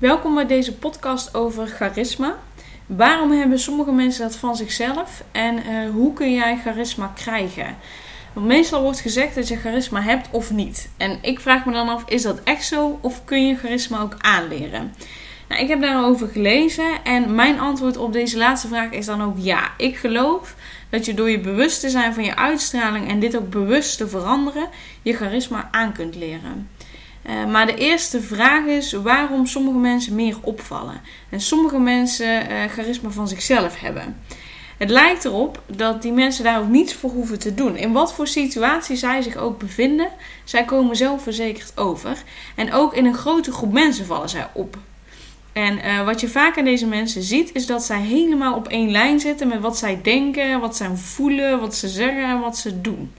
Welkom bij deze podcast over charisma. Waarom hebben sommige mensen dat van zichzelf en uh, hoe kun jij charisma krijgen? Meestal wordt gezegd dat je charisma hebt of niet. En ik vraag me dan af, is dat echt zo of kun je charisma ook aanleren? Nou, ik heb daarover gelezen en mijn antwoord op deze laatste vraag is dan ook ja. Ik geloof dat je door je bewust te zijn van je uitstraling en dit ook bewust te veranderen, je charisma aan kunt leren. Uh, maar de eerste vraag is waarom sommige mensen meer opvallen en sommige mensen uh, charisma van zichzelf hebben. Het lijkt erop dat die mensen daar ook niets voor hoeven te doen. In wat voor situatie zij zich ook bevinden, zij komen zelfverzekerd over. En ook in een grote groep mensen vallen zij op. En uh, wat je vaak aan deze mensen ziet, is dat zij helemaal op één lijn zitten met wat zij denken, wat zij voelen, wat ze zeggen en wat ze doen.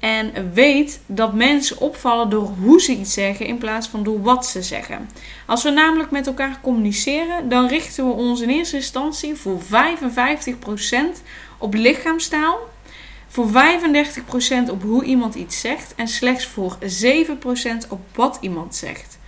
En weet dat mensen opvallen door hoe ze iets zeggen in plaats van door wat ze zeggen. Als we namelijk met elkaar communiceren, dan richten we ons in eerste instantie voor 55% op lichaamstaal, voor 35% op hoe iemand iets zegt en slechts voor 7% op wat iemand zegt.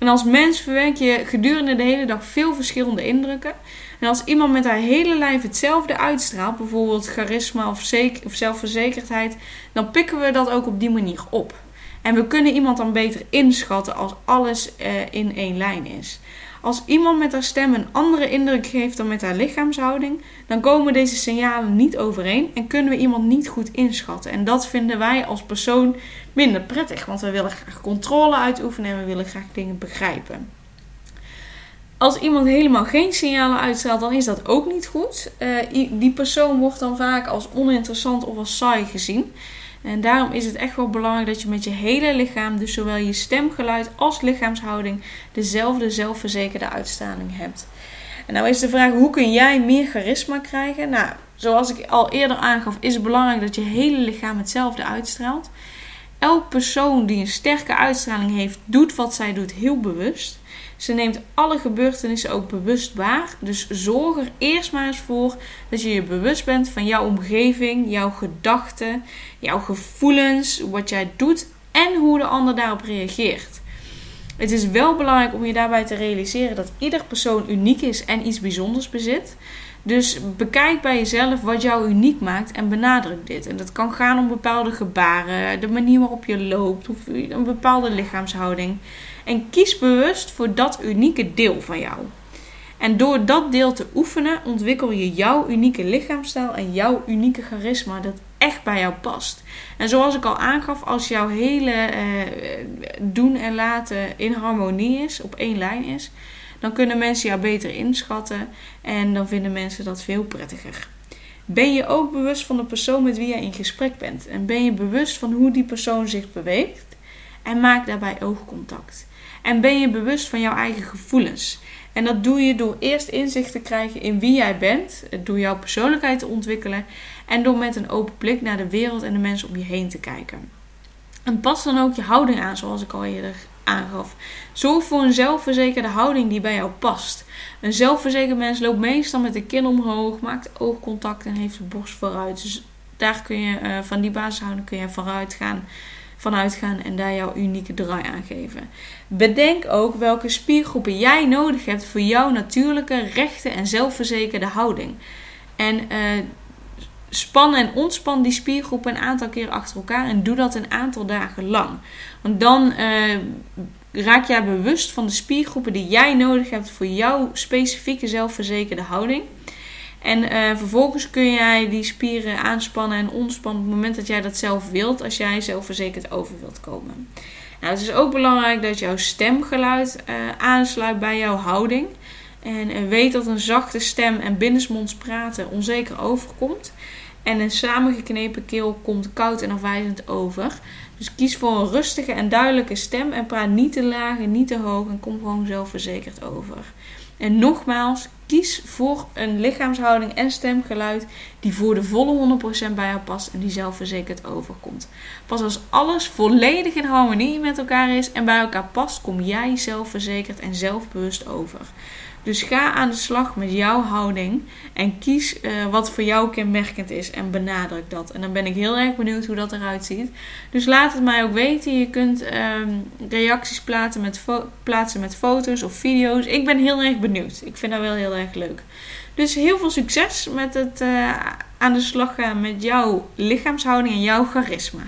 En als mens verwerk je gedurende de hele dag veel verschillende indrukken. En als iemand met haar hele lijf hetzelfde uitstraalt, bijvoorbeeld charisma of, zeker, of zelfverzekerdheid, dan pikken we dat ook op die manier op. En we kunnen iemand dan beter inschatten als alles uh, in één lijn is. Als iemand met haar stem een andere indruk geeft dan met haar lichaamshouding, dan komen deze signalen niet overeen en kunnen we iemand niet goed inschatten. En dat vinden wij als persoon minder prettig, want we willen graag controle uitoefenen en we willen graag dingen begrijpen. Als iemand helemaal geen signalen uitstraalt, dan is dat ook niet goed. Uh, die persoon wordt dan vaak als oninteressant of als saai gezien. En daarom is het echt wel belangrijk dat je met je hele lichaam, dus zowel je stemgeluid als lichaamshouding, dezelfde zelfverzekerde uitstraling hebt. En nou is de vraag: hoe kun jij meer charisma krijgen? Nou, zoals ik al eerder aangaf, is het belangrijk dat je hele lichaam hetzelfde uitstraalt. Elk persoon die een sterke uitstraling heeft, doet wat zij doet heel bewust. Ze neemt alle gebeurtenissen ook bewust waar. Dus zorg er eerst maar eens voor dat je je bewust bent van jouw omgeving, jouw gedachten, jouw gevoelens, wat jij doet en hoe de ander daarop reageert. Het is wel belangrijk om je daarbij te realiseren dat ieder persoon uniek is en iets bijzonders bezit. Dus bekijk bij jezelf wat jou uniek maakt en benadruk dit. En dat kan gaan om bepaalde gebaren, de manier waarop je loopt of een bepaalde lichaamshouding. En kies bewust voor dat unieke deel van jou. En door dat deel te oefenen, ontwikkel je jouw unieke lichaamstijl en jouw unieke charisma dat echt bij jou past. En zoals ik al aangaf, als jouw hele eh, doen en laten in harmonie is, op één lijn is, dan kunnen mensen jou beter inschatten en dan vinden mensen dat veel prettiger. Ben je ook bewust van de persoon met wie je in gesprek bent? En ben je bewust van hoe die persoon zich beweegt? En maak daarbij oogcontact. En ben je bewust van jouw eigen gevoelens? En dat doe je door eerst inzicht te krijgen in wie jij bent, door jouw persoonlijkheid te ontwikkelen en door met een open blik naar de wereld en de mensen om je heen te kijken. En pas dan ook je houding aan, zoals ik al eerder aangaf. Zorg voor een zelfverzekerde houding die bij jou past. Een zelfverzekerd mens loopt meestal met de kin omhoog, maakt oogcontact en heeft de borst vooruit. Dus daar kun je uh, van die basishouding kun je vooruit gaan vanuit gaan en daar jouw unieke draai aan geven. Bedenk ook welke spiergroepen jij nodig hebt voor jouw natuurlijke, rechte en zelfverzekerde houding. En uh, span en ontspan die spiergroepen een aantal keer achter elkaar en doe dat een aantal dagen lang. Want dan uh, raak jij bewust van de spiergroepen die jij nodig hebt voor jouw specifieke zelfverzekerde houding. En uh, vervolgens kun jij die spieren aanspannen en ontspannen op het moment dat jij dat zelf wilt, als jij zelfverzekerd over wilt komen. Nou, het is ook belangrijk dat jouw stemgeluid uh, aansluit bij jouw houding. En weet dat een zachte stem en binnensmonds praten onzeker overkomt. En een samengeknepen keel komt koud en afwijzend over. Dus kies voor een rustige en duidelijke stem en praat niet te laag en niet te hoog en kom gewoon zelfverzekerd over. En nogmaals, kies voor een lichaamshouding en stemgeluid die voor de volle 100% bij jou past en die zelfverzekerd overkomt. Pas als alles volledig in harmonie met elkaar is en bij elkaar past, kom jij zelfverzekerd en zelfbewust over. Dus ga aan de slag met jouw houding en kies uh, wat voor jou kenmerkend is en benadruk dat. En dan ben ik heel erg benieuwd hoe dat eruit ziet. Dus laat het mij ook weten. Je kunt um, reacties plaatsen met, plaatsen met foto's of video's. Ik ben heel erg benieuwd. Ik vind dat wel heel erg leuk. Dus heel veel succes met het uh, aan de slag gaan met jouw lichaamshouding en jouw charisma.